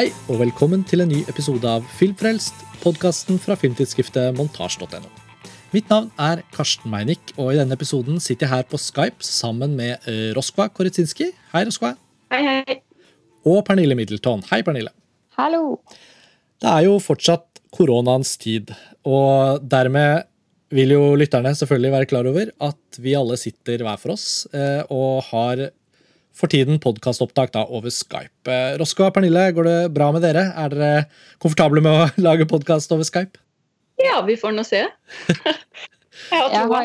Hei, og velkommen til en ny episode av Filmfrelst, podkasten fra filmtidsskriftet montasj.no. Mitt navn er Karsten Meinick, og i denne episoden sitter jeg her på Skype sammen med eh, Roskva Koritsinski. Hei, Roskva. Hei, hei. Og Pernille Middleton. Hei, Pernille. Hallo. Det er jo fortsatt koronaens tid, og dermed vil jo lytterne selvfølgelig være klar over at vi alle sitter hver for oss eh, og har for tiden podkastopptak over Skype. Roscoe Rosko og Pernille, går det bra med dere? Er dere komfortable med å lage podkast over Skype? Ja, vi får nå se. jeg har troa.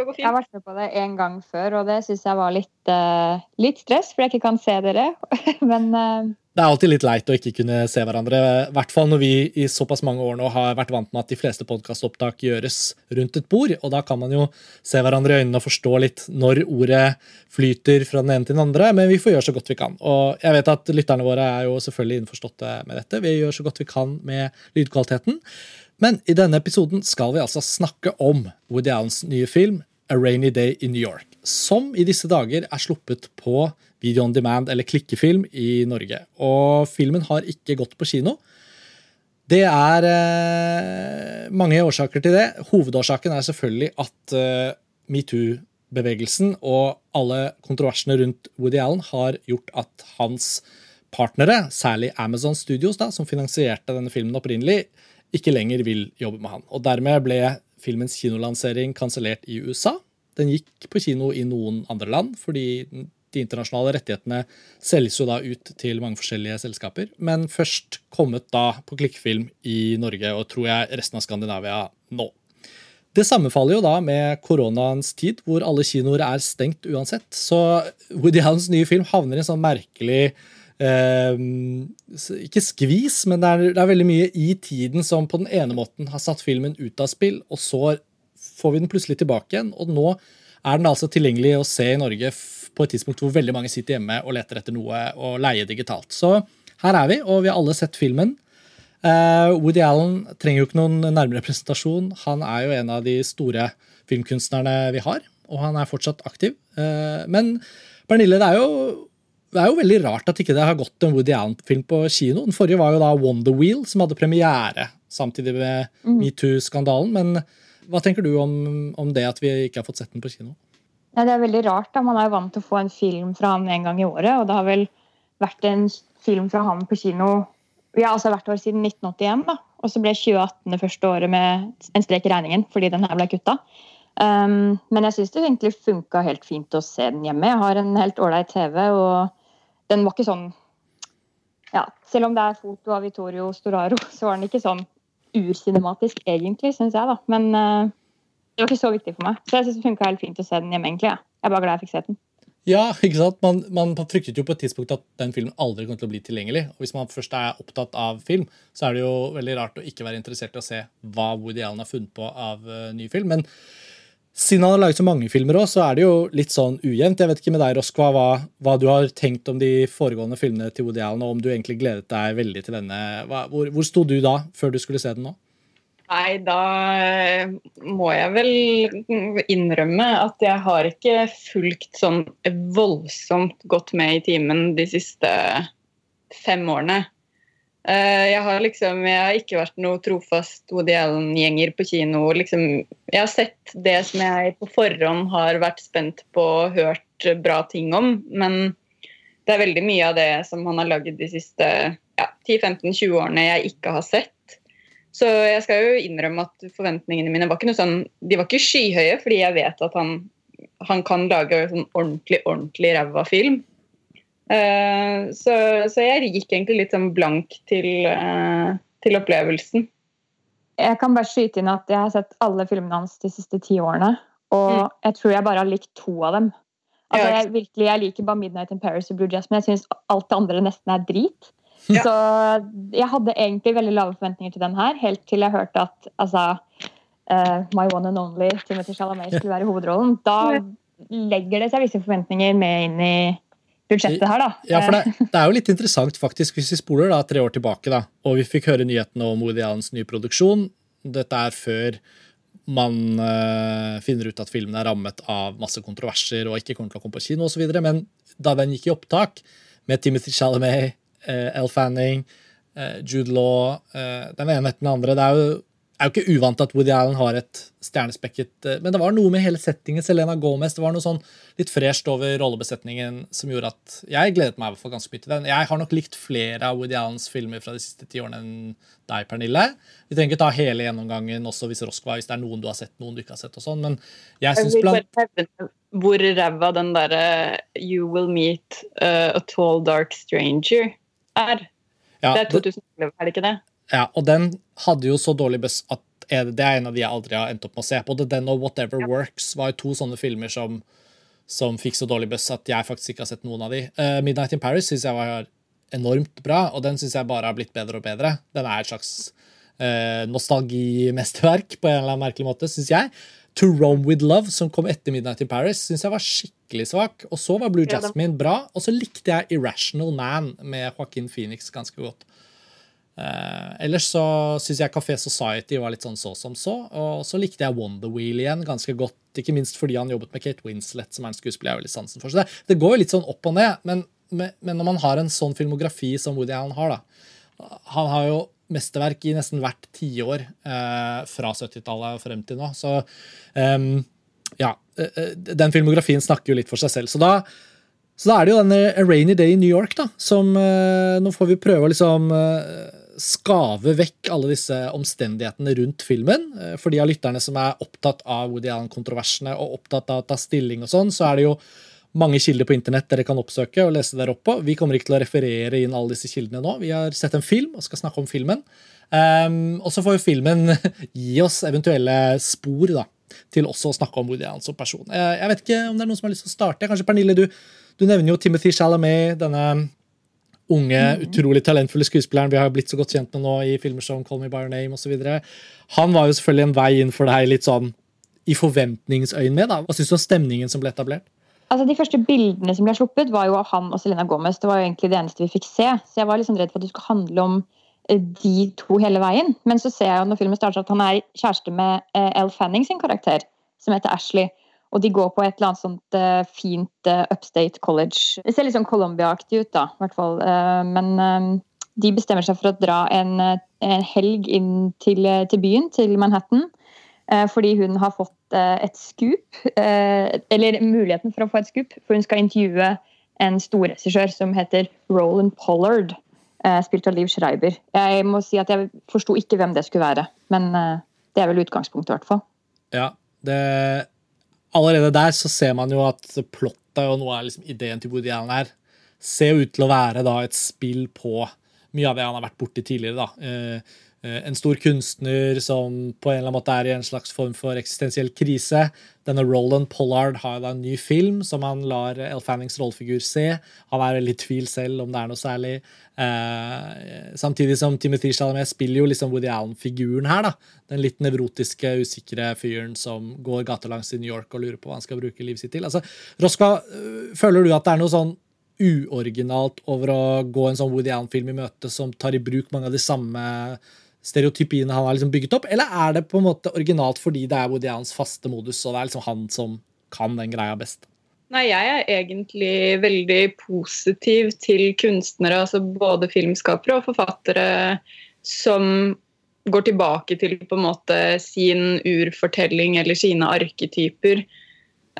Skal gå jeg har vært med på det en gang før, og det syns jeg var litt, uh, litt stress, fordi jeg ikke kan se dere. Men uh... Det er alltid litt leit å ikke kunne se hverandre, i hvert fall når vi i såpass mange år nå har vært vant med at de fleste podkastopptak gjøres rundt et bord, og da kan man jo se hverandre i øynene og forstå litt når ordet flyter fra den ene til den andre, men vi får gjøre så godt vi kan. Og jeg vet at lytterne våre er jo selvfølgelig innforståtte med dette. Vi gjør så godt vi kan med lydkvaliteten. Men i denne episoden skal vi altså snakke om Woody Allens nye film A Rainy Day in New York, som i disse dager er sluppet på video on demand eller klikkefilm i Norge. Og filmen har ikke gått på kino. Det er eh, mange årsaker til det. Hovedårsaken er selvfølgelig at eh, metoo-bevegelsen og alle kontroversene rundt Woody Allen har gjort at hans partnere, særlig Amazon Studios, da, som finansierte denne filmen opprinnelig, ikke lenger vil jobbe med han. Og Dermed ble filmens kinolansering kansellert i USA. Den gikk på kino i noen andre land, fordi de internasjonale rettighetene selges jo da ut til mange forskjellige selskaper. Men først kommet da på klikkfilm i Norge og tror jeg resten av Skandinavia nå. Det sammenfaller jo da med koronaens tid, hvor alle kinoer er stengt uansett. Så Woody Allens nye film havner i en sånn merkelig Ikke skvis, men det er, det er veldig mye i tiden som på den ene måten har satt filmen ut av spill, og så får vi den plutselig tilbake igjen. Og nå er den altså tilgjengelig å se i Norge på et tidspunkt hvor veldig mange sitter hjemme og leter etter noe å leie digitalt. Så her er vi, og vi har alle sett filmen. Eh, Woody Allen trenger jo ikke noen nærmere presentasjon. Han er jo en av de store filmkunstnerne vi har, og han er fortsatt aktiv. Eh, men Pernille, det er jo det er jo veldig rart at ikke det har gått en Woody Allen-film på kino. Den forrige var jo da Wonder Wheel, som hadde premiere samtidig med metoo-skandalen. Men hva tenker du om, om det at vi ikke har fått sett den på kino? ja, det er veldig rart. da. Man er jo vant til å få en film fra han en gang i året, og det har vel vært en film fra han på kino ja, altså hvert år siden 1981. da. Og så ble 2018 det første året med en strek i regningen fordi den her ble kutta. Um, men jeg syns det egentlig funka helt fint å se den hjemme. Jeg har en helt ålreit TV, og den var ikke sånn ja, Selv om det er foto av Vittorio Storaro, så var den ikke sånn urcinematisk, egentlig, syns jeg. da. Men uh, det var ikke så viktig for meg. Så jeg syns det funka helt fint å se den hjemme, egentlig. Ja. Jeg er bare glad jeg fikk se den. Ja, ikke sant? Man, man fryktet jo på et tidspunkt at den filmen aldri kom til å bli tilgjengelig. Og hvis man først er opptatt av film, så er det jo veldig rart å ikke være interessert i å se hva Woody Allen har funnet på av uh, ny film. Men siden han har laget så mange filmer òg, så er det jo litt sånn ujevnt. Jeg vet ikke med deg, Roskva, hva, hva du har tenkt om de foregående filmene til Woody Allen, og om du egentlig gledet deg veldig til denne. Hva, hvor, hvor sto du da, før du skulle se den nå? Nei, da eh, må jeg vel innrømme at jeg har ikke fulgt sånn voldsomt godt med i timen de siste fem årene. Eh, Jeg har liksom, jeg har ikke vært noe trofast Woody Allen-gjenger på kino. Liksom, jeg har sett det som jeg på forhånd har vært spent på og hørt bra ting om, men det er veldig mye av det som han har lagd de siste ja, 10-15-20 årene jeg ikke har sett. Så jeg skal jo innrømme at forventningene mine var ikke noe sånn, de var ikke skyhøye, fordi jeg vet at han, han kan lage sånn ordentlig, ordentlig ræva film. Eh, så, så jeg gikk egentlig litt sånn blank til, eh, til opplevelsen. Jeg kan bare skyte inn at jeg har sett alle filmene hans de siste ti årene. Og Mm. jeg tror jeg bare har likt to av dem. Altså, jeg, virkelig, jeg liker bare 'Midnight in Paris' og 'Blue Jasmine'. Jeg syns alt det andre nesten er drit. Ja. Så jeg hadde egentlig veldig lave forventninger til den her, helt til jeg hørte at altså, uh, My one and only Timothy Chalamet skulle være hovedrollen. Da legger det seg visse forventninger med inn i budsjettet her, da. Ja, for det, det er jo litt interessant faktisk hvis vi spoler da tre år tilbake, da, og vi fikk høre nyhetene om Woody Allens nye produksjon. Dette er før man eh, finner ut at filmen er rammet av masse kontroverser og ikke kommer til å komme på kino osv. Men da den gikk i opptak med Timothy Chalamet, uh, Elle Fanning, uh, Jude Law, uh, den ene etter den andre. Det er jo, er jo ikke uvant at Woody Allen har et stjernespekket Men det var noe med hele settingen. Selena Gomez, det var noe sånn litt fresht over rollebesetningen som gjorde at jeg gledet meg for ganske mye til den. Jeg har nok likt flere av Woody Allens filmer fra de siste ti årene enn deg, Pernille. Vi trenger ikke ta hele gjennomgangen også hvis Roskva, hvis det er noen du har sett, noen du ikke har sett. og sånn, men jeg synes blant hvor ræva den derre You will meet uh, a tall, dark stranger er. Ja, det er 2011, er det ikke det? Ja, og den hadde jo så dårlig buss at det er en av de jeg aldri har endt opp med å se. Både den og Whatever. Works var jo to sånne filmer som, som fikk så dårlig buss at jeg faktisk ikke har sett noen av de. Uh, Midnight in Paris syns jeg var enormt bra, og den syns jeg bare har blitt bedre og bedre. Den er et slags uh, nostalgimesterverk på en eller annen merkelig måte, syns jeg. To Rome With Love, som kom etter Midnight in Paris, syns jeg var skikkelig svak. Og så var Blue Jasmine bra, og så likte jeg Irrational Man med Joaquin Phoenix ganske godt. Uh, ellers så syns jeg Café Society var litt sånn så som så. Og så likte jeg Wonder Wheel igjen ganske godt, ikke minst fordi han jobbet med Kate Winslet, som er en skuespiller jeg har veldig sansen for. Så det, det, går jo litt sånn opp og ned, men, men, når man har en sånn filmografi som Woody Allen har, da Han har jo mesterverk i nesten hvert tiår eh, fra 70-tallet og frem til nå. Så um, ja, eh, eh, den filmografien snakker jo litt for seg selv. Så da, så da er det jo denne A Rainy Day i New York, da, som uh, Nå får vi prøve å liksom skave vekk alle disse omstendighetene rundt filmen. Uh, for de av lytterne som er opptatt av Woody Allen-kontroversene og opptatt av å ta stilling og sånn, så er det jo mange kilder på internett dere kan oppsøke og lese der oppå. Vi kommer ikke til å referere inn alle disse kildene nå. Vi har sett en film og skal snakke om filmen. Um, og så får jo filmen gi oss eventuelle spor da, til også å snakke om Woody Allen som person. Jeg, jeg, vet ikke om det er noen som har lyst til å starte. Kanskje Pernille, du, du nevner jo Timothy Chalamet, denne unge, mm. utrolig talentfulle skuespilleren vi har blitt så godt kjent med nå i filmer som Call Me By Your Name osv. Han var jo selvfølgelig en vei inn for deg litt sånn i forventningsøyemed. Hva syns du om stemningen som ble etablert? Altså, De første bildene som ble sluppet, var jo av han og Selena Gomez. Det var jo egentlig det eneste vi fikk se. Så jeg var liksom redd for at det skulle handle om eh, de to hele veien. Men så ser jeg jo når filmen starter at han er kjæreste med eh, Elle Fanning sin karakter, som heter Ashley. Og de går på et eller annet sånt uh, fint uh, upstate college. Det ser litt sånn Colombia-aktig ut, da. I hvert fall. Uh, men de bestemmer seg for å dra en, en helg inn til, til, byen, til Manhattan. fordi hun har fått et skup, eller muligheten for å få et skup, for hun skal intervjue en storregissør som heter Roland Pollard, spilt av Liv Schreiber. Jeg må si at jeg forsto ikke hvem det skulle være, men det er vel utgangspunktet, i hvert fall. Ja, det, allerede der så ser man jo at plottet og noe av liksom ideen til Woody Allen her ser ut til å være da et spill på mye av det han har vært borti tidligere. da. Eh, en stor kunstner som på en eller annen måte er i en slags form for eksistensiell krise. Denne Roland Pollard har da en ny film som han lar El Fannings rollefigur se. Han er veldig i tvil selv om det er noe særlig. Eh, samtidig som Timothy Chalamet spiller jo liksom Woody Allen-figuren her. da. Den litt nevrotiske, usikre fyren som går gatelangs i New York og lurer på hva han skal bruke livet sitt til. Altså, Roska, øh, føler du at det er noe sånn uoriginalt over å gå en sånn Woody Allen-film i møte som tar i bruk mange av de samme stereotypiene han har liksom bygget opp, eller er det på en måte originalt fordi det er Woody Allens faste modus, og det er liksom han som kan den greia best? Nei, jeg er egentlig veldig positiv til kunstnere, altså både filmskapere og forfattere, som går tilbake til på en måte sin urfortelling eller sine arketyper.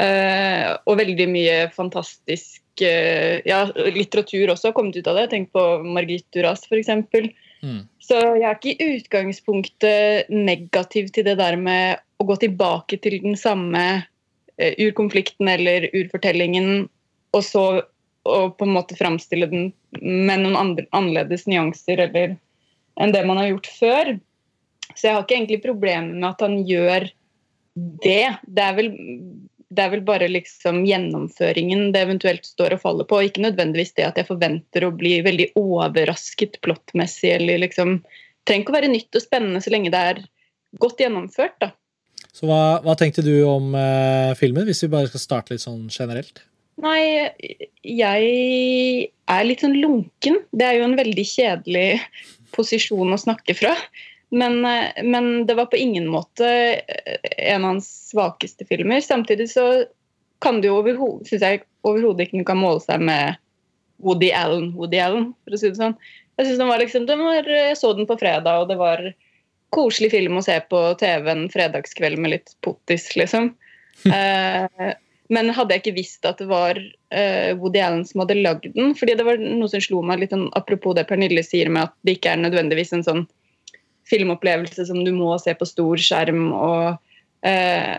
Eh, og veldig mye fantastisk eh, ja, litteratur også har kommet ut av det. Tenk på Margit Duras, f.eks. Mm. Så jeg er ikke i utgangspunktet negativ til det der med å gå tilbake til den samme uh, urkonflikten eller urfortellingen, og så og på en måte framstille den med noen andre, annerledes nyanser eller, enn det man har gjort før. Så jeg har ikke egentlig problemer med at han gjør det. Det er vel det er vel bare liksom gjennomføringen det eventuelt står og faller på. Ikke nødvendigvis det at jeg forventer å bli veldig overrasket plottmessig. eller liksom, trenger ikke å være nytt og spennende så lenge det er godt gjennomført. da. Så hva, hva tenkte du om eh, filmen, hvis vi bare skal starte litt sånn generelt? Nei, jeg er litt sånn lunken. Det er jo en veldig kjedelig posisjon å snakke fra. Men, eh, men, det var på ingen måte eh, en av hans svakeste filmer. Samtidig så kan det jo overhodet, synes jeg overhodet ikke kan måle seg med Woody Allen, Woody Allen, for å si det sånn. Jeg synes den var liksom, den var, jeg så den på fredag, og det var koselig film å se på TV en fredagskveld med litt pottis, liksom. eh, men hadde jeg ikke visst at det var eh, Woody Allen som hadde lagd den fordi det var noe som slo meg litt sånn, apropos det Pernille sier med at det ikke er nødvendigvis en sånn filmopplevelse som du må se på stor skjerm. og eh,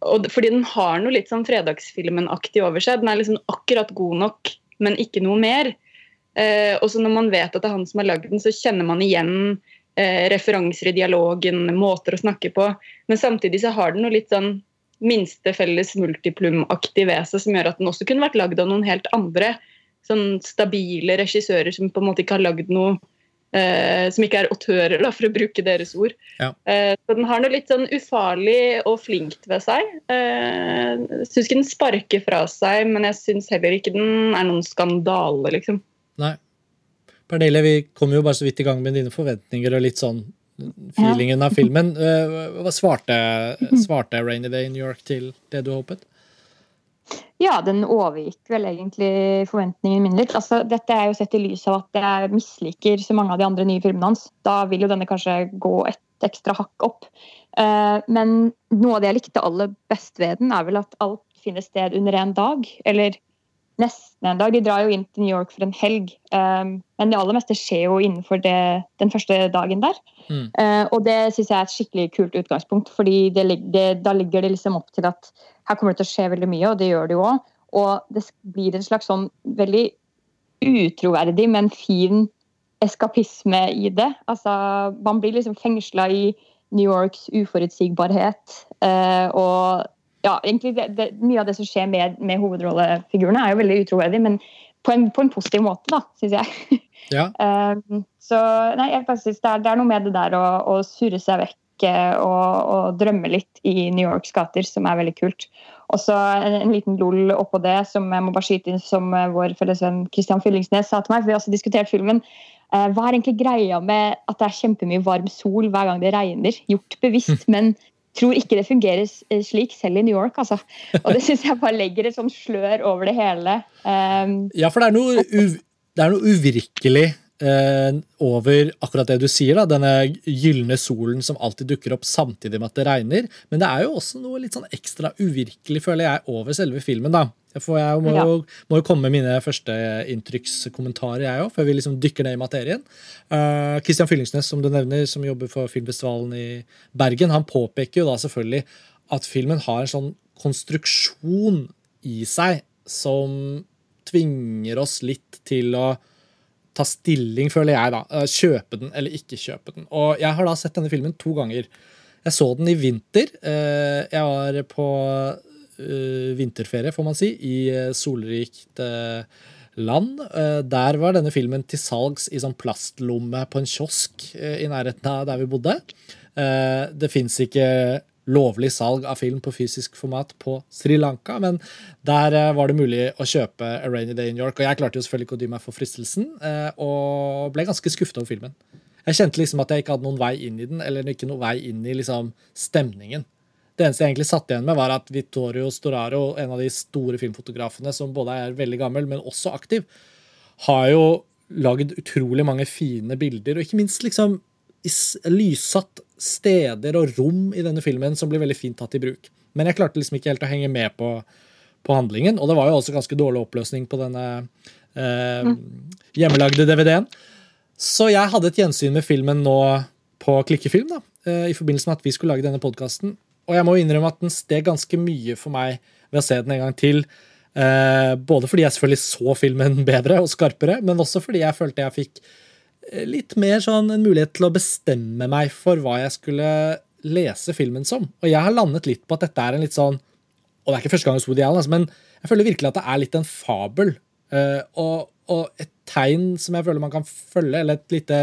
og, fordi den har noe litt sånn Fredagsfilmen-aktig over seg. Den er liksom akkurat god nok, men ikke noe mer. Eh, og så når man vet at det er han som har lagd den, så kjenner man igjen eh, referanser i dialogen, måter å snakke på. Men samtidig så har den noe litt sånn minste felles multiplum-aktig ved seg, som gjør at den også kunne vært lagd av noen helt andre. Sånn stabile regissører som på en måte ikke har lagd noe som ikke er autører, for å bruke deres ord. Ja. Eh, så den har noe litt sånn ufarlig og flinkt ved seg. Eh, syns ikke den sparker fra seg, men jeg syns heller ikke den er noen skandale, liksom. Nei. Pernille, vi kom jo bare så vidt i gang med dine forventninger og litt sånn feelingen av filmen. Eh, hva svarte, svarte Rainy Day in New York til det du håpet? Ja, den overgikk vel egentlig forventningen min litt. Altså, dette er jo sett i lys av at jeg misliker så mange av de andre nye filmene hans. Da vil jo denne kanskje gå et ekstra hakk opp. Uh, men noe av det jeg likte aller best ved den, er vel at alt finner sted under en dag. Eller nesten en dag. De drar jo inn til New York for en helg. Um, men det aller meste skjer jo innenfor det, den første dagen der. Mm. Uh, og det syns jeg er et skikkelig kult utgangspunkt, fordi det, det, da ligger det liksom opp til at her kommer det til å skje veldig mye, og det gjør det jo òg. Og det blir en slags sånn veldig utroverdig, men fin eskapisme i det. Altså, man blir liksom fengsla i New Yorks uforutsigbarhet. Uh, og ja, egentlig det, det, mye av det som skjer med, med hovedrollefigurene, er jo veldig utroverdig, men på en, på en positiv måte, da, syns jeg. Ja. um, så nei, jeg synes det er, det er, noe med det der å, å surre seg vekk eh, og, og, drømme litt i New Yorks gater som er veldig kult. Og så en, en, liten lol oppå det som jeg må bare skyte inn som eh, vår felles venn Christian Fyllingsnes sa til meg, for vi har også diskutert filmen. Eh, hva er egentlig greia med at det er kjempemye varm sol hver gang det regner? Gjort bevisst, men tror ikke det fungerer eh, slik selv i New York. Altså. Og det syns jeg bare legger et sånn slør over det hele. Um, ja, for det er noe, det er noe uvirkelig over akkurat det du sier. da, Denne gylne solen som alltid dukker opp samtidig med at det regner. Men det er jo også noe litt sånn ekstra uvirkelig, føler jeg, over selve filmen. da. For jeg må, ja. jo komme med mine førsteinntrikkskommentarer, jeg òg, før vi liksom dykker ned i materien. Uh, Christian Fyllingsnes, som du nevner, som jobber for filmfestivalen i Bergen, han påpeker jo da selvfølgelig at filmen har en sånn konstruksjon i seg som tvinger oss litt til å ta stilling, føler jeg, da. Uh, kjøpe den eller ikke kjøpe den. Og jeg har da sett denne filmen to ganger. Jeg så den i vinter. Uh, jeg var på uh, vinterferie, får man si, i solrikt land. der var denne filmen til salgs i sånn plastlomme på en kiosk i nærheten av der vi bodde. det fins ikke lovlig salg av film på fysisk format på Sri Lanka, men der var det mulig å kjøpe A Rainy Day in New York. Og jeg klarte jo selvfølgelig ikke å dy meg for fristelsen, og ble ganske skuffet over filmen. Jeg kjente liksom at jeg ikke hadde noen vei inn i den, eller ikke noen vei inn i liksom stemningen. Det eneste jeg egentlig satt igjen med, var at Vittorio Storaro, en av de store filmfotografene som både er veldig gammel, men også aktiv, har jo lagd utrolig mange fine bilder, og ikke minst liksom lyssatt steder og rom i denne filmen som blir veldig fint tatt i bruk. Men jeg klarte liksom ikke helt å henge med på, på handlingen, og det var jo også ganske dårlig oppløsning på denne eh, mm. hjemmelagde DVD-en. Så jeg hadde et gjensyn med filmen nå på Klikkefilm, da, eh, i forbindelse med at vi skulle lage denne podkasten. Og jeg må innrømme at den steg ganske mye for meg ved å se den en gang til. Eh, både fordi jeg selvfølgelig så filmen bedre og skarpere, men også fordi jeg følte jeg fikk litt mer sånn en mulighet til å bestemme meg for hva jeg skulle lese filmen som. Og jeg har landet litt på at dette er en litt sånn Og det er ikke første gang jeg Woody det, altså, men jeg føler virkelig at det er litt en fabel. Eh, og, og, et tegn som jeg føler man kan følge, eller et lite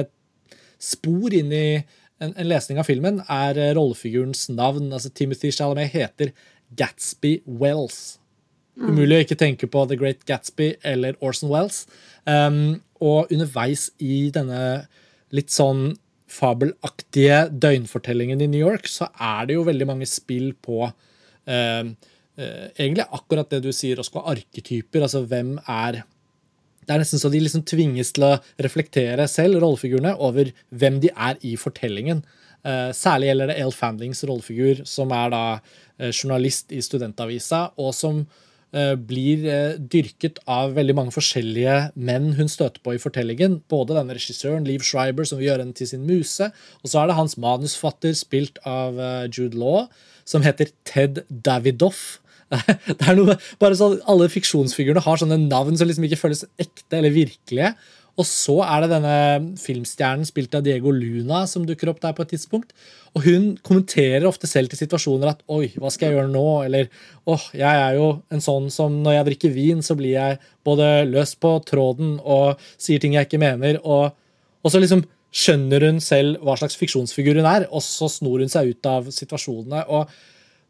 spor inn i en, en, lesning av filmen er eh, rollefigurens navn. altså Timothy Chalamet heter Gatsby Wells. Mm. Umulig å ikke tenke på The Great Gatsby eller Orson Wells. Um, og underveis i denne litt sånn fabelaktige døgnfortellingen i New York, så er det jo veldig mange spill på eh, eh, egentlig akkurat det du sier, Oskar, arketyper. Altså hvem er det er nesten så de liksom tvinges til å reflektere selv, rollefigurene, over hvem de er i fortellingen. Eh, særlig gjelder det Elle Fandlings rollefigur, som er da uh, journalist i studentavisa, og som blir dyrket av veldig mange forskjellige menn hun støter på i fortellingen. Både denne regissøren, Liv Schreiber, som vil gjøre henne til sin muse, og så er det hans manusfatter, spilt av Jude Law, som heter Ted Davidoff. Det er noe, bare sånn, Alle fiksjonsfigurene har sånne navn som liksom ikke føles ekte eller virkelige. Og så er det denne filmstjernen spilt av Diego Luna som dukker opp der på et tidspunkt. Og hun kommenterer ofte selv til situasjoner at 'oi, hva skal jeg gjøre nå?' Eller 'åh, oh, jeg er jo en sånn som når jeg drikker vin, så blir jeg både løs på tråden og sier ting jeg ikke mener', og, og så liksom skjønner hun selv hva slags fiksjonsfigur hun er, og så snor hun seg ut av situasjonene. og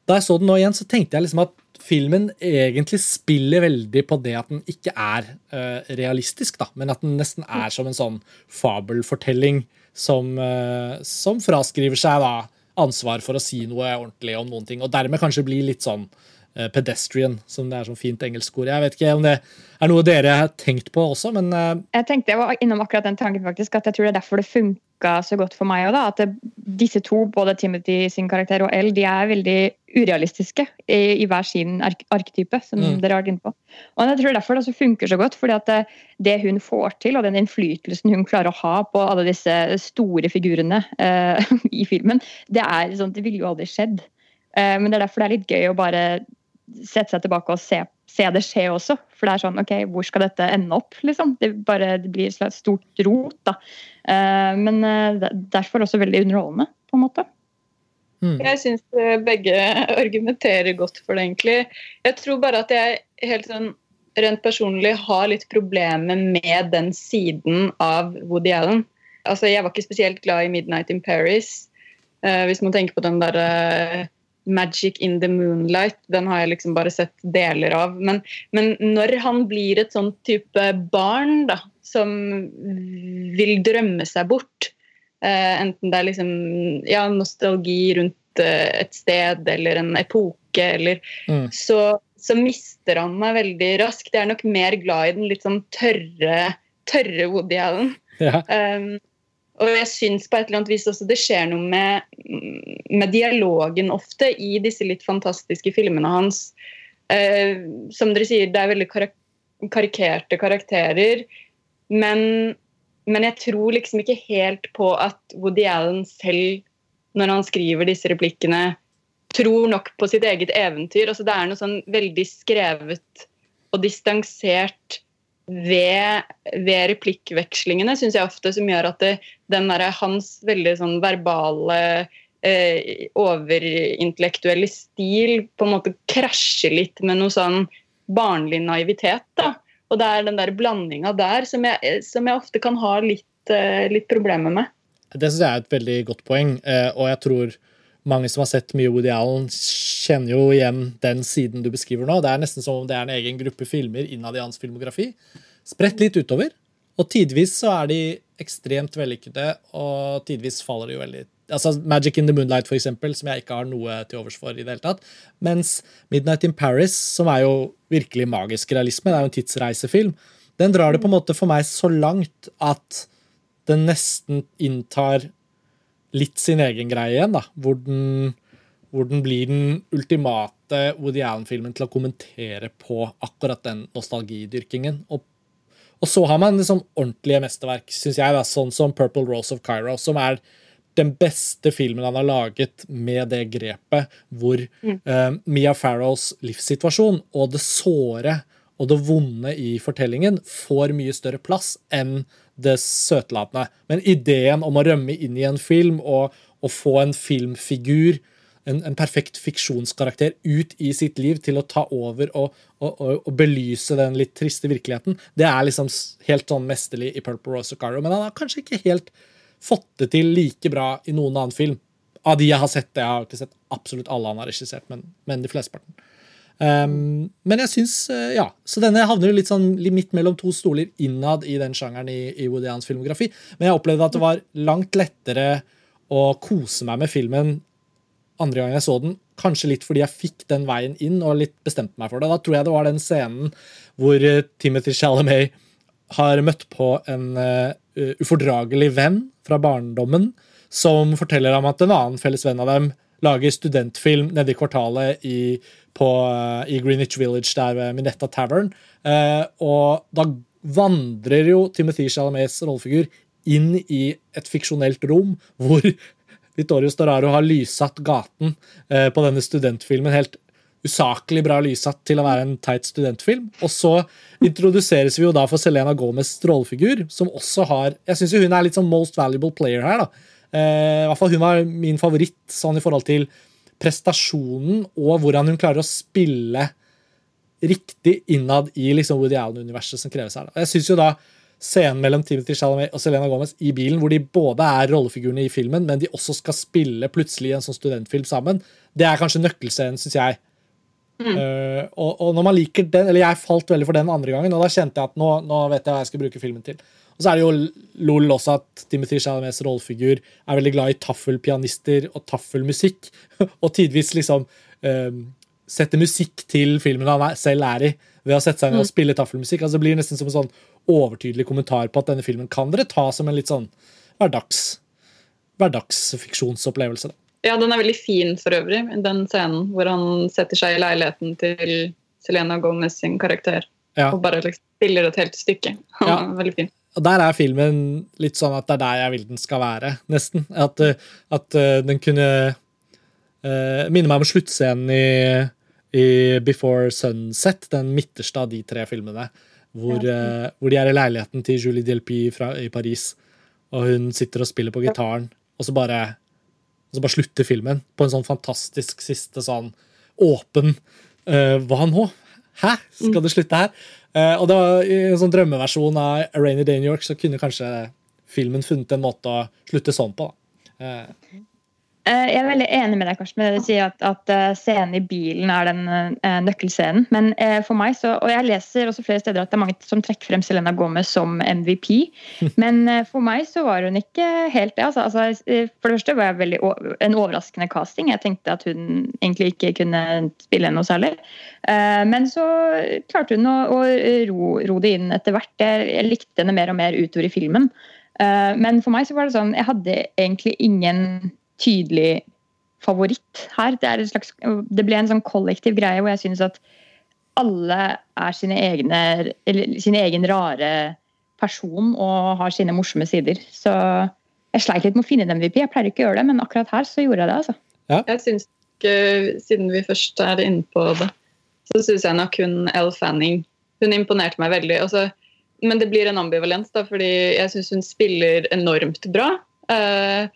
da jeg så den nå igjen, så tenkte jeg liksom at filmen egentlig spiller veldig på det at den ikke er uh, realistisk, da, men at den nesten er som en sånn fabelfortelling som, uh, som fraskriver seg da ansvar for å si noe ordentlig om noen ting, og dermed kanskje blir litt sånn pedestrian, som det er sånn fint engelsk ord. Jeg vet ikke om det er noe dere har tenkt på også, men Jeg tenkte jeg var innom akkurat den tanken, faktisk, at jeg tror det er derfor det funka så godt for meg òg. At det, disse to, både Timothy sin karakter og Elle, de er veldig urealistiske i, i hver sin ark arketype. som mm. dere har vært inne på. Og jeg tror derfor det også funker så godt. fordi at det, det, hun får til, og den innflytelsen hun klarer å ha på alle disse store figurene uh, i filmen, det er sånn, det ville jo aldri skjedd. Uh, men det er derfor det er litt gøy å bare sette seg tilbake og se, se, det skje også. For det er sånn OK, hvor skal dette ende opp, liksom? Det, bare, det blir et stort rot, da. Uh, men uh, derfor også veldig underholdende, på en måte. Mm. Jeg syns eh, begge argumenterer godt for det, egentlig. Jeg tror bare at jeg helt sånn rent personlig har litt problemer med den siden av Woody Allen. Altså, jeg var ikke spesielt glad i 'Midnight in Paris'. Uh, hvis man tenker på den derre 'Magic in the Moonlight'. Den har jeg liksom bare sett deler av. Men, men når han blir et sånn type barn da, som vil drømme seg bort, eh, enten det er liksom ja, nostalgi rundt eh, et sted eller en epoke, eller mm. så, så, mister han meg veldig raskt. Jeg er nok mer glad i den litt sånn tørre, tørre Woody Allen. Ja. Um, og jeg syns på et eller annet vis også det skjer noe med, med dialogen ofte i disse litt fantastiske filmene hans. Eh, som dere sier, det er veldig karak karikerte karakterer. Men, men, jeg tror liksom ikke helt på at Woody Allen selv, når han skriver disse replikkene, tror nok på sitt eget eventyr. Altså, det er noe sånn veldig skrevet og distansert ved, ved replikkvekslingene, syns jeg ofte, som gjør at det, den der, hans veldig sånn verbale eh, overintellektuelle stil på en måte krasjer litt med noe sånn barnlig naivitet. da. Og det er den der blandinga der som jeg, som jeg, ofte kan ha litt, eh, litt problemer med. Det syns jeg er et veldig godt poeng, eh, og jeg tror mange som har sett mye Woody Allen, kjenner jo igjen den siden du beskriver nå. Det er nesten som om det er en egen gruppe filmer innad i hans filmografi. Spredt litt utover. Og tidvis så er de ekstremt vellykkede, og tidvis faller de jo veldig Altså Magic in the Moonlight, for eksempel, som jeg ikke har noe til overs for. i det hele tatt. Mens Midnight in Paris, som er jo virkelig magisk realisme, det er jo en tidsreisefilm, den drar det på en måte for meg så langt at den nesten inntar litt sin egen greie igjen, da. Hvor den, hvor den blir den ultimate Woody Allen-filmen til å kommentere på akkurat den nostalgidyrkingen. Og, og så har man liksom ordentlige mesterverk, syns jeg, da, sånn som Purple Rose of Cairo, som er den beste filmen han har laget med det grepet hvor mm. uh, Mia Farrows livssituasjon og det såre og det vonde i fortellingen får mye større plass enn det søtlatende. Men ideen om å rømme inn i en film og, og få en filmfigur, en, en, perfekt fiksjonskarakter, ut i sitt liv til å ta over og, og, og, belyse den litt triste virkeligheten, det er liksom helt sånn mesterlig i Purple Rose Caro. Men han har kanskje ikke helt fått det til like bra i noen annen film. Av de jeg har sett, jeg har ikke sett absolutt alle han har regissert, men, men de flesteparten. Um, men jeg syns uh, Ja. Så denne havner litt sånn midt mellom to stoler innad i den sjangeren i, i Woody Allens filmografi. Men jeg opplevde at det var langt lettere å kose meg med filmen andre gang jeg så den. Kanskje litt fordi jeg fikk den veien inn og litt bestemte meg for det. Da tror jeg det var den scenen hvor uh, Timothy Chalamet har møtt på en uh, ufordragelig venn fra barndommen som forteller ham at en annen felles venn av dem lager studentfilm nede i kvartalet i, på, uh, i Greenwich Village, der ved Minetta Tavern. Uh, og da vandrer jo Timothy Chalamets rollefigur inn i et fiksjonelt rom hvor Vittorio Storaro har lyssatt gaten uh, på denne studentfilmen helt usaklig bra lyssatt til å være en teit studentfilm. Og så introduseres vi jo da for Selena Gomez' rollefigur, som også har Jeg syns hun er litt sånn most valuable player her. da. Eh, i hvert fall Hun var min favoritt sånn i forhold til prestasjonen og hvordan hun klarer å spille riktig innad i liksom Woody Allen-universet som kreves her. Jeg synes jo da Scenen mellom Timothy Chalamet og Selena Gomez i bilen, hvor de både er rollefigurene i filmen, men de også skal spille plutselig en sånn studentfilm sammen, det er kanskje nøkkelscenen, syns jeg. Mm. Uh, og, og, når man liker den, eller Jeg falt veldig for den andre gangen, og da kjente jeg at nå, nå vet jeg hva jeg skal bruke filmen til. Og så er det jo lol også at Timothy Chalamets rollefigur er veldig glad i taffelpianister og taffelmusikk. og tidvis liksom um, setter musikk til filmen han selv er i, ved å sette seg ned og mm. spille taffelmusikk. Altså Det blir nesten som en sånn overtydelig kommentar på at denne filmen kan dere ta som en litt sånn hverdags, hverdagsfiksjonsopplevelse. Ja, den er veldig fin for øvrig, den scenen hvor han setter seg i leiligheten til Selena Gomez sin karakter. Ja. Og bare liksom spiller et helt stykke. Ja. veldig fin. Og Der er filmen litt sånn at det er der jeg vil den skal være, nesten. At, eh, at uh, den kunne uh, minne meg om sluttscenen i, i, Before Sunset, den midterste av de tre filmene. Hvor, uh, hvor de er i leiligheten til Julie Delpy fra, i Paris, og hun sitter og spiller på gitaren, og så bare, og så bare slutter filmen på en sånn fantastisk siste sånn åpen Hva nå? Hæ? Skal det slutte her? Uh, og var I en sånn drømmeversjon av A Rainy Day in New York så kunne kanskje filmen funnet en måte å slutte sånn på. Da. Uh, jeg er veldig enig med deg Karsten, med det du sier at, at eh, scenen i bilen er den uh, nøkkelscenen. Men uh, for meg så, Og jeg leser også flere steder at det er mange som trekker frem Selena Gomez som MVP. Men uh, for meg så var hun ikke helt det. Altså, altså, for det første var jeg veldig en overraskende casting. Jeg tenkte at hun egentlig ikke kunne spille noe særlig. Men så klarte hun å, å ro, ro, det inn etter hvert. Jeg, jeg likte henne mer og mer utover i filmen. Men for meg så var det sånn Jeg hadde egentlig ingen tydelig favoritt her. Det, slags, det, ble en sånn kollektiv greie hvor jeg synes at alle er sine egne, eller, sin egen rare person og har sine morsomme sider. Så jeg sleit litt med å finne en MVP. Jeg pleier ikke å gjøre det, men akkurat her så gjorde jeg det. altså. Ja. Jeg synes ikke, Siden vi først er inne på det, så syns jeg nok hun Elle Fanning hun imponerte meg veldig. Også, men det blir en ambivalens, da, fordi jeg syns hun spiller enormt bra. Uh,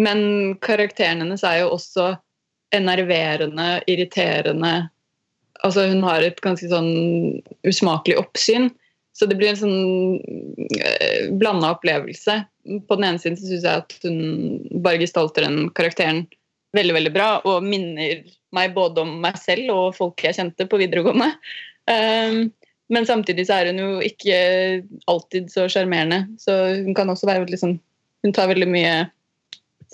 men karakteren hennes er jo også enerverende, irriterende. Altså hun har et ganske sånn usmakelig oppsyn. Så det blir en sånn eh, blanda opplevelse. På den ene siden så syns jeg at hun bare gestalter den karakteren veldig veldig bra, og minner meg både om meg selv og folk jeg kjente på videregående. Um, men samtidig så er hun jo ikke alltid så sjarmerende. Så hun kan også være veldig sånn Hun tar veldig mye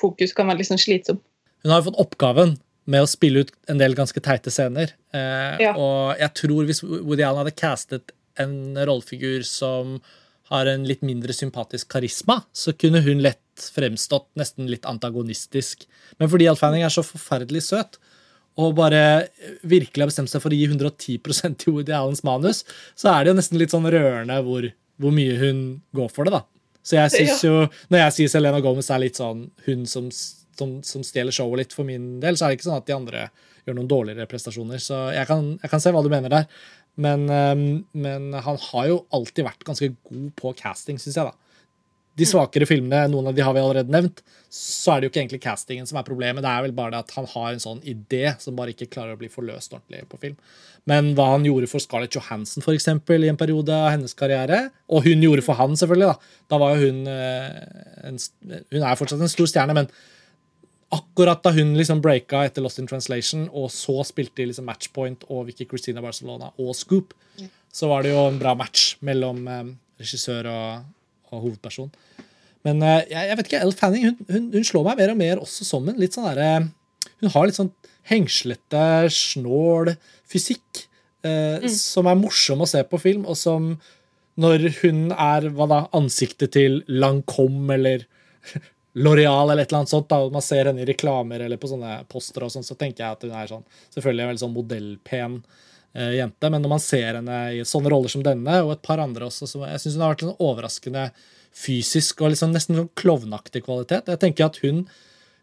fokus kan være litt sånn slitsom. Hun har jo fått oppgaven med å spille ut en del ganske teite scener. Eh, ja. Og jeg tror hvis Woody Allen hadde castet en rollefigur som har en litt mindre sympatisk karisma, så kunne hun lett fremstått nesten litt antagonistisk. Men fordi Al Fanning er så forferdelig søt, og bare virkelig har bestemt seg for å gi 110% til Woody Allens manus, så er det jo nesten litt sånn rørende hvor, hvor mye hun går for det, da. Så jeg synes jo, Når jeg sier Selena Gomez er litt sånn hun som, som, som, stjeler showet litt for min del, så er det ikke sånn at de andre gjør noen dårligere prestasjoner. Så jeg kan, jeg kan se hva du mener der. Men, um, men, han har jo alltid vært ganske god på casting, syns jeg. da de svakere filmene, noen av de har vi allerede nevnt, så er det jo ikke egentlig castingen som er problemet. Det er vel bare det at han har en sånn idé som bare ikke klarer å bli forløst ordentlig på film. Men hva han gjorde for Scarlett Johansson for eksempel, i en periode av hennes karriere, og hun gjorde for han, selvfølgelig, da, da var jo hun eh, en, Hun er fortsatt en stor stjerne, men akkurat da hun liksom breaka etter Lost in Translation, og så spilte de liksom Matchpoint og Vicky Christina Barcelona og Scoop, så var det jo en bra match mellom eh, regissør og, og hovedperson. Men uh, jeg, jeg, vet ikke, Elle Fanning hun, hun, hun, slår meg mer og mer også som en litt sånn derre Hun har litt sånn hengslete, snål fysikk eh, mm. som er morsom å se på film, og som når hun er hva da, ansiktet til Lancome eller Loreal eller et eller annet sånt, da, og man ser henne i reklamer eller på sånne poster, og sånn, så tenker jeg at hun er sånn, selvfølgelig en veldig sånn modellpen eh, jente. Men når man ser henne i sånne roller som denne, og et par andre også, så jeg syns hun har vært sånn overraskende fysisk og liksom nesten sånn klovnaktig kvalitet. Jeg tenker at hun,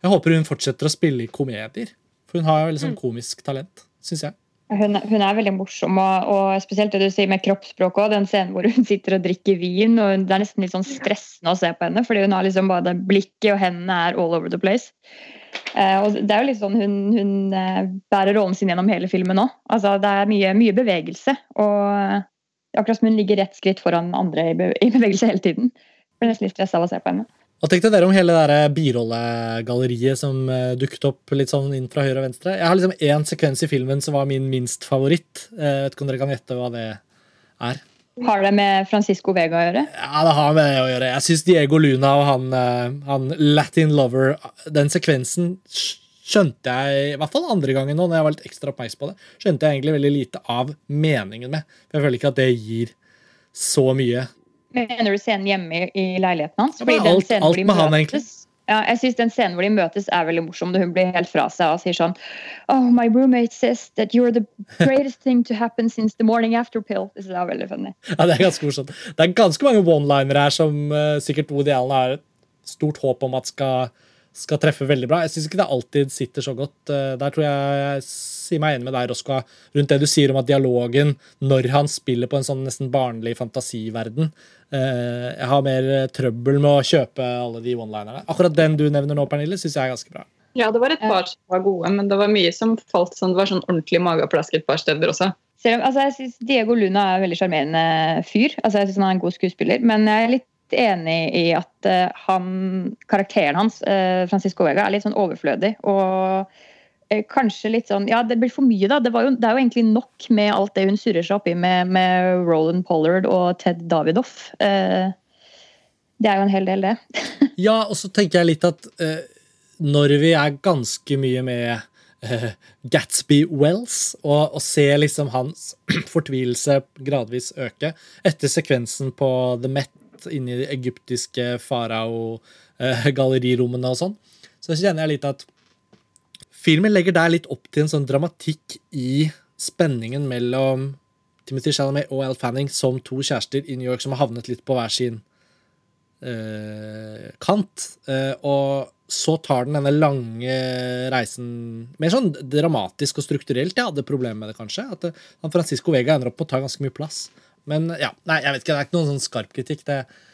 jeg håper hun fortsetter å spille i komedier. For hun har jo liksom komisk talent, syns jeg. Hun, hun, er veldig morsom, og, og, spesielt det du sier med kroppsspråk òg. Den scenen hvor hun sitter og drikker vin, og det er nesten litt sånn stressende å se på henne. fordi hun har liksom bare blikket, og hendene er all over the place. Eh, og det er jo litt sånn Hun, hun eh, bærer rollen sin gjennom hele filmen òg. Altså, det er mye, mye, bevegelse. Og akkurat som hun ligger rett skritt foran andre i, bevegelse hele tiden. Jeg blir nesten litt stressa av å se på henne. Hva tenkte dere om hele det birollegalleriet som dukket opp litt sånn inn fra høyre og venstre? Jeg har liksom én sekvens i filmen som var min minst favoritt. Jeg vet ikke om dere kan gjette hva det er? Har det med Francisco Vega å gjøre? Ja, det har med det å gjøre. Jeg syns Diego Luna og han, uh, han, Latin Lover Den sekvensen skjønte jeg, i hvert fall andre gangen nå, når jeg var litt ekstra oppmerksom på det, skjønte jeg egentlig veldig lite av meningen med. For jeg føler ikke at det gir så mye Mener du scenen hjemme i, leiligheten hans? Ja, alt, alt med han, egentlig. Ja, jeg synes Den scenen hvor de møtes, er veldig morsom. Hun blir helt fra seg og sier sånn Oh, my roommate says that you're the greatest thing to happen since the morning after pill. Det er veldig funny. Ja, Det er ganske morsomt. Det er ganske mange one-linere her som uh, sikkert Woody Allen har et stort håp om at skal skal treffe veldig bra. Jeg syns ikke det alltid sitter så godt. Uh, der tror jeg jeg sier meg enig med deg, Roska, rundt det du sier om at dialogen, når han spiller på en sånn nesten barnlig fantasiverden Jeg har mer trøbbel med å kjøpe alle de one-linerne. Akkurat den du nevner nå, Pernille, syns jeg er ganske bra. Ja, det var et par som var gode, men det var mye som falt sånn. Det var sånn ordentlig mageplask et par steder også. Selv, altså, jeg synes Diego Luna er en veldig sjarmerende fyr. Altså, jeg synes Han er en god skuespiller. Men jeg er litt enig i at uh, han, karakteren hans, uh, Francisco Vega, er litt sånn overflødig. Og kanskje litt sånn Ja, det blir for mye, da. Det, jo, det, er jo egentlig nok med alt det hun surrer seg opp i med, med Roland Pollard og Ted Davidoff. det er jo en hel del, det. ja, og så tenker jeg litt at når vi er ganske mye med Gatsby Wells og, og ser liksom hans fortvilelse gradvis øke etter sekvensen på The Met inni de egyptiske farao-gallerirommene og sånn. Så kjenner jeg litt at filmen legger der litt opp til en sånn dramatikk i spenningen mellom Timothy Chalamet og Al Fanning som to kjærester i New York som har havnet litt på hver sin uh, kant. Uh, og så tar den denne lange reisen mer sånn dramatisk og strukturelt. Jeg hadde problemer med det, kanskje. At uh, Francisco Vega ender opp på å ta ganske mye plass. Men ja, nei, jeg vet ikke, det er ikke noen sånn skarp kritikk. Det, uh,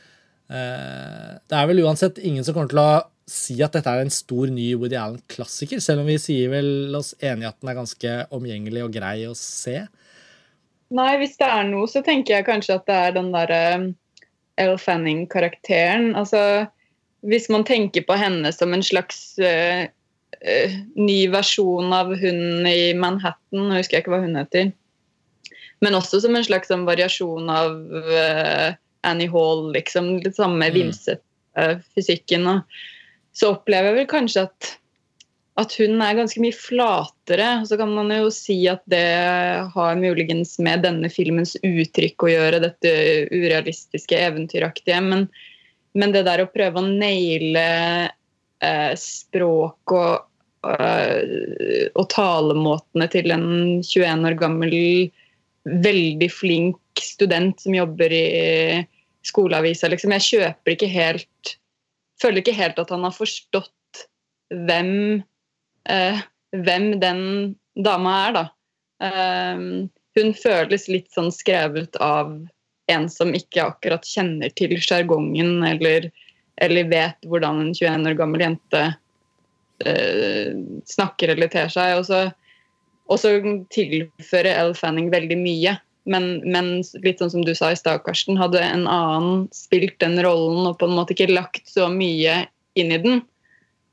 det er vel uansett ingen som kommer til å si at dette er en stor, ny Woody Allen-klassiker, selv om vi sier vel oss enige at den er ganske omgjengelig og grei å se. Nei, hvis det er noe, så tenker jeg kanskje at det er den derre uh, Elle Fanning-karakteren. Altså, hvis man tenker på henne som en slags uh, ny versjon av hun i Manhattan, nå husker jeg ikke hva hun heter. Men også som en slags um, variasjon av uh, Annie Hall, liksom. Litt samme mm. vimsete fysikken. Og så opplever jeg vel kanskje at, at hun er ganske mye flatere. Så kan man jo si at det har muligens med denne filmens uttrykk å gjøre, dette urealistiske, eventyraktige. Men, men det der å prøve å naile uh, språk og, uh, og talemåtene til en 21 år gammel veldig flink student som jobber i skoleavisa. Liksom. Jeg kjøper ikke helt Føler ikke helt at han har forstått hvem, eh, hvem den dama er, da. Um, hun føles litt sånn skrevet av en som ikke akkurat kjenner til sjargongen eller, eller, vet hvordan en 21 år gammel jente uh, snakker eller ter seg. Og så og så tilfører Elle Fanning veldig mye. Men, men, litt sånn som du sa i stad, Karsten, hadde en annen spilt den rollen og på en måte ikke lagt så mye inn i den,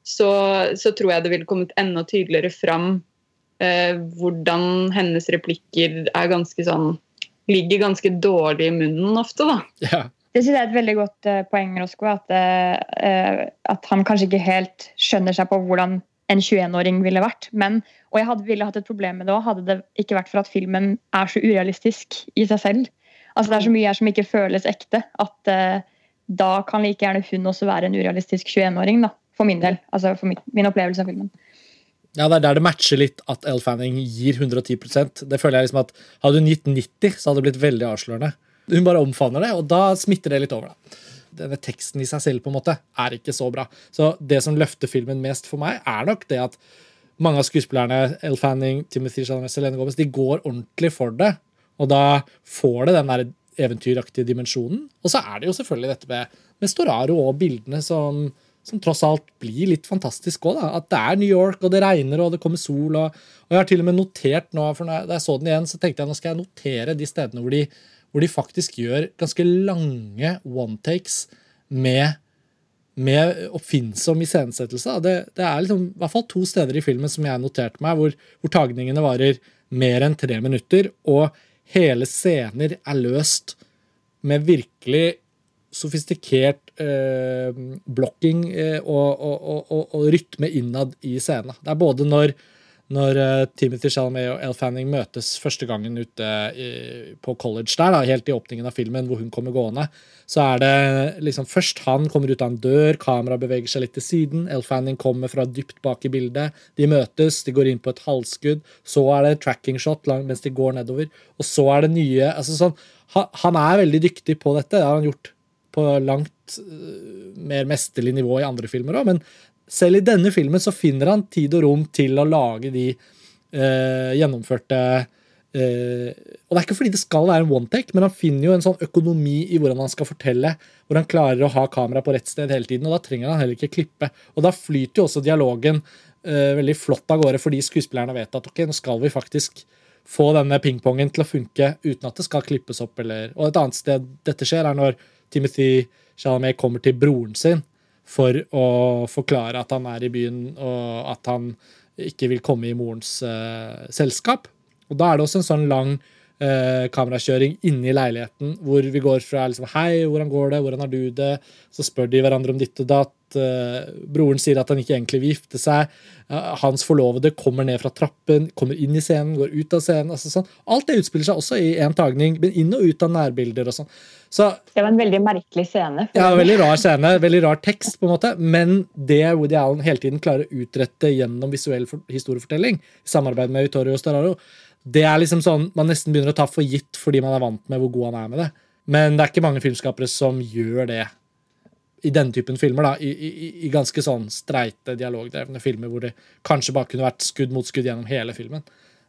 så, så tror jeg det ville kommet enda tydeligere fram eh, hvordan hennes replikker er ganske sånn Ligger ganske dårlig i munnen ofte, da. Ja. Det synes jeg er et veldig godt uh, poeng, Rosko, at, uh, at han kanskje ikke helt skjønner seg på hvordan en 21-åring ville vært. Men, og jeg hadde, ville hatt et problem med det òg, hadde det ikke vært for at filmen er så urealistisk i seg selv. Altså, det er så mye her som ikke føles ekte. At uh, da kan like gjerne hun også være en urealistisk 21-åring, da. For min del. Altså for min, min, opplevelse av filmen. Ja, Det er der det matcher litt at Elle Fanning gir 110% Det føler jeg liksom at Hadde hun gitt 90, så hadde det blitt veldig avslørende. Hun bare omfavner det, og da smitter det litt over. da. Denne teksten i seg selv på en måte er ikke så bra. Så det som løfter filmen mest for meg, er nok det at mange av skuespillerne, El Fanning, Timothy Chalamet, Selene Gomez, de går ordentlig for det. Og da får det den der eventyraktige dimensjonen. Og så er det jo selvfølgelig dette med, med Storaro og bildene som, som, tross alt blir litt fantastisk òg. At det er New York, og det regner, og det kommer sol. Og, og jeg har til og med notert nå, for da jeg så den igjen, så tenkte jeg nå skal jeg notere de stedene hvor de, hvor de faktisk gjør ganske lange one-takes med med oppfinnsom iscenesettelse. Det, det er liksom, i hvert fall to steder i filmen som jeg noterte meg, hvor, hvor tagningene varer mer enn tre minutter, og hele scener er løst med virkelig sofistikert eh, blokking eh, og, og, og, og, rytme innad i scenen. Det er både når når uh, Timothy Chalamet og Elle Fanning møtes første gangen ute i, på college der, da, helt i åpningen av filmen, hvor hun kommer gående, så er det liksom først han kommer ut av en dør, kameraet beveger seg litt til siden, Elle Fanning kommer fra dypt bak i bildet, de møtes, de går inn på et halvskudd, så er det tracking shot mens de går nedover, og så er det nye altså sånn, Han er veldig dyktig på dette, det har han gjort på langt uh, mer mesterlig nivå i andre filmer òg, men selv i denne filmen så finner han tid og rom til å lage de eh, gjennomførte eh, Og det er ikke fordi det skal være en one-take, men han finner jo en sånn økonomi i hvordan han skal fortelle, hvor han klarer å ha kamera på rett sted hele tiden, og da trenger han heller ikke klippe. Og da flyter jo også dialogen eh, veldig flott av gårde, fordi skuespillerne vet at ok, nå skal vi faktisk få denne pingpongen til å funke uten at det skal klippes opp. Eller, og et annet sted dette skjer, er når Timothy Chalamet kommer til broren sin for å forklare at han er i byen, og at han ikke vil komme i morens uh, selskap. Og Da er det også en sånn lang uh, kamerakjøring inne i leiligheten hvor vi går fra liksom, 'Hei, hvordan går det? Hvordan har du det?' Så spør de hverandre om ditt og datt. Uh, broren sier at han ikke egentlig vil gifte seg. Uh, hans forlovede kommer ned fra trappen, kommer inn i scenen, går ut av scenen. Altså sånn. Alt det utspiller seg også i én tagning, men inn og ut av nærbilder. og sånn. Så, det var en veldig merkelig scene. Ja, veldig rar scene, veldig rar tekst, på en måte, men det Woody Allen hele tiden klarer å utrette gjennom visuell historiefortelling, i samarbeid med Vittorio Storaro, det er liksom sånn man nesten begynner å ta for gitt fordi man er vant med hvor god han er med det. Men det er ikke mange filmskapere som gjør det i den typen filmer. da, I, i, i ganske sånn streite, dialogdrevne filmer hvor det kanskje bare kunne vært skudd mot skudd gjennom hele filmen.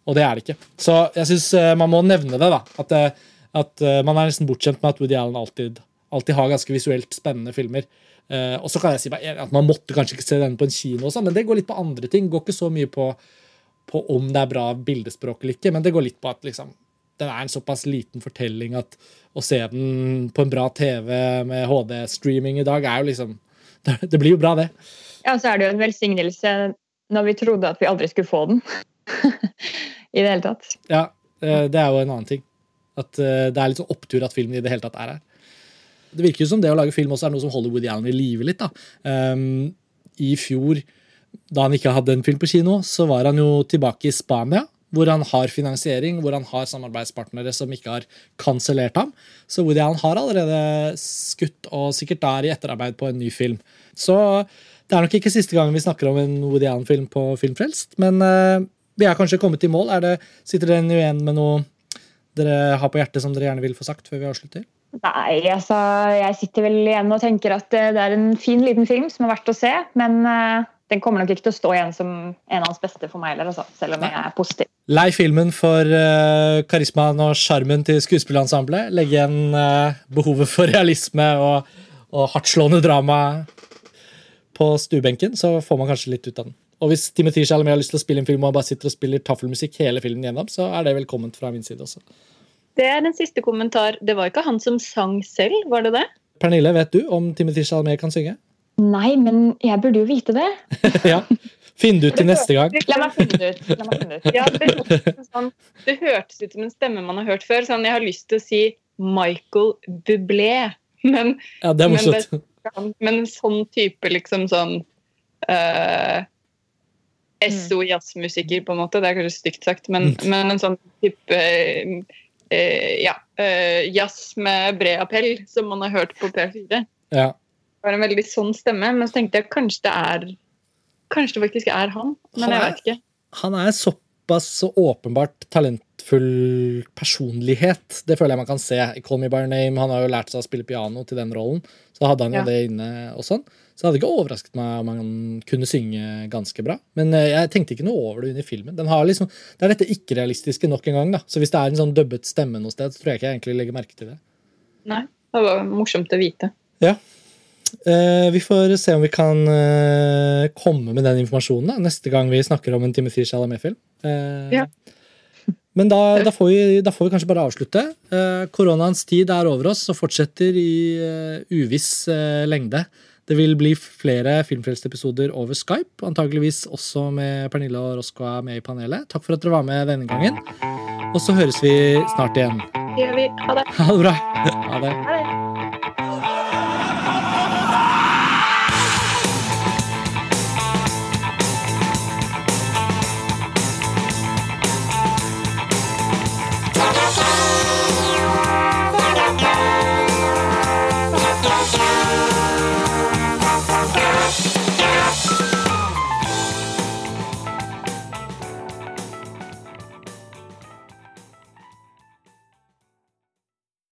Og det er det ikke. Så jeg syns uh, man må nevne det. da, At, uh, at uh, man er nesten bortskjemt med at Woody Allen alltid, alltid har ganske visuelt spennende filmer. og så kan jeg si at man måtte kanskje ikke se denne på en kino, også, men det går litt på andre ting. Går ikke så mye på, på om det er bra bildespråk eller ikke, men det går litt på at liksom, den er en såpass liten fortelling at å se den på en bra TV med HD-streaming i dag, er jo liksom Det blir jo bra, det. Ja, så er det jo en velsignelse når vi trodde at vi aldri skulle få den. I det hele tatt. Ja, det er jo en annen ting. At eh, det er litt sånn opptur at filmen i det hele tatt er her. Det virker jo som det å lage film også er noe som holder Woody Allen i live litt. da. Um, I fjor, da han ikke hadde en film på kino, så var han jo tilbake i Spania hvor han har finansiering, hvor han har samarbeidspartnere som ikke har kansellert ham. Så Woody Allen har allerede skutt og sikkert er i etterarbeid på en ny film. Så det er nok ikke siste gang vi snakker om en Woody Allen-film på Filmfrelst, men uh, vi er kanskje kommet i mål. Det, sitter dere igjen med noe dere har på hjertet som dere gjerne vil få sagt før vi avslutter? Nei, altså jeg sitter vel igjen og tenker at det er en fin liten film som er verdt å se, men uh den kommer nok ikke til å stå igjen som en av hans beste for meg heller, altså, selv om jeg er positiv. Lei filmen for uh, karismaen og sjarmen til skuespillerensemblet. Legge igjen uh, behovet for realisme og, og hardtslående drama på stuebenken, så får man kanskje litt ut av den. Og hvis Timothy Chalamet har lyst til å spille en film og han bare sitter og spiller taffelmusikk hele filmen gjennom, så er det velkomment fra min side også. Det er en siste kommentar. Det var ikke han som sang selv, var det det? Pernille, vet du om Timothy Chalamet kan synge? Nei, men jeg burde jo vite det. ja. Finn det ut til neste gang. La meg finne det ut. Finne ut. Ja, det, sånn, det, hørtes ut som en stemme man har hørt før. Sånn, jeg har lyst til å si Michael Bublé, men, ja, det er morsomt. Men, men sånn type liksom sånn uh, SO jazzmusiker, på en måte. Det er kanskje stygt sagt, men, mm. men en sånn type uh, uh, ja, eh, jazz med bred appell, som man har hørt på P4. Ja. Var en veldig sånn stemme, men så tenkte jeg kanskje det er Kanskje det faktisk er han, men Han jeg er- vet ikke. Han er såpass så åpenbart talentfull personlighet. Det føler jeg man kan se. I Call Me By Your Name, Han har jo lært seg å spille piano til den rollen. Så hadde han jo Ja. det inne og sånn. Så det hadde ikke overrasket meg om han kunne synge ganske bra. Men eh, jeg tenkte ikke noe over det under filmen. Den har liksom, det er dette ikke-realistiske nok en gang. da. Så hvis det er en sånn dubbet stemme noe sted, så tror jeg ikke jeg egentlig legger merke til det. Nei, det var morsomt å vite. Eh, vi får se om vi kan eh, komme med den informasjonen da, neste gang vi snakker om en Timothy Chalamet-film. Eh, Ja. Men da, da, får vi, da får vi kanskje bare avslutte. Eh, koronaens tid er over oss og fortsetter i eh, uviss eh, lengde. Det vil bli flere Filmfrelst-episoder over Skype, antageligvis også med Pernille og Roskva med i panelet. Takk for at dere var med denne gangen. Og så høres vi snart igjen. Det gjør vi. Ha det. Ha det bra. Ha det. Ha det.